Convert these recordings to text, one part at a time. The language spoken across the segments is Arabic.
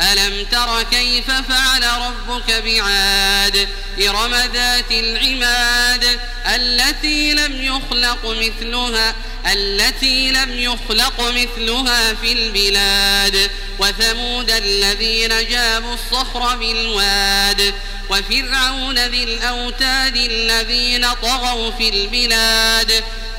ألم تر كيف فعل ربك بعاد؟ إرم ذات العماد. التي لم يخلق مثلها التي لم يخلق مثلها في البلاد. وثمود الذين جابوا الصخر بالواد. وفرعون ذي الأوتاد الذين طغوا في البلاد.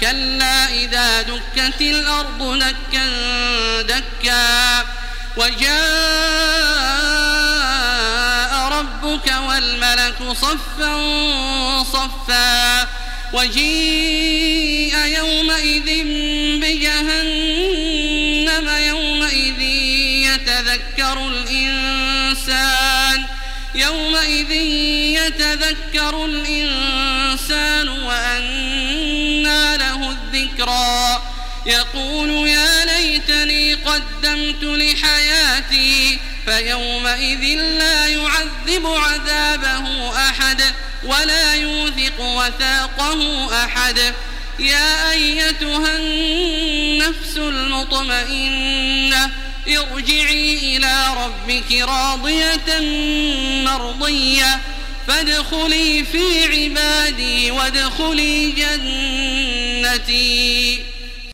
كلا إذا دكت الأرض دكا دكا وجاء ربك والملك صفا صفا وجيء يومئذ بجهنم يومئذ يتذكر الإنسان يومئذ يتذكر الإنسان الذكرى يقول يا ليتني قدمت لحياتي فيومئذ لا يعذب عذابه أحد ولا يوثق وثاقه أحد. يا أيتها النفس المطمئنة ارجعي إلى ربك راضية مرضية. فادخلي في عبادي وادخلي جنتي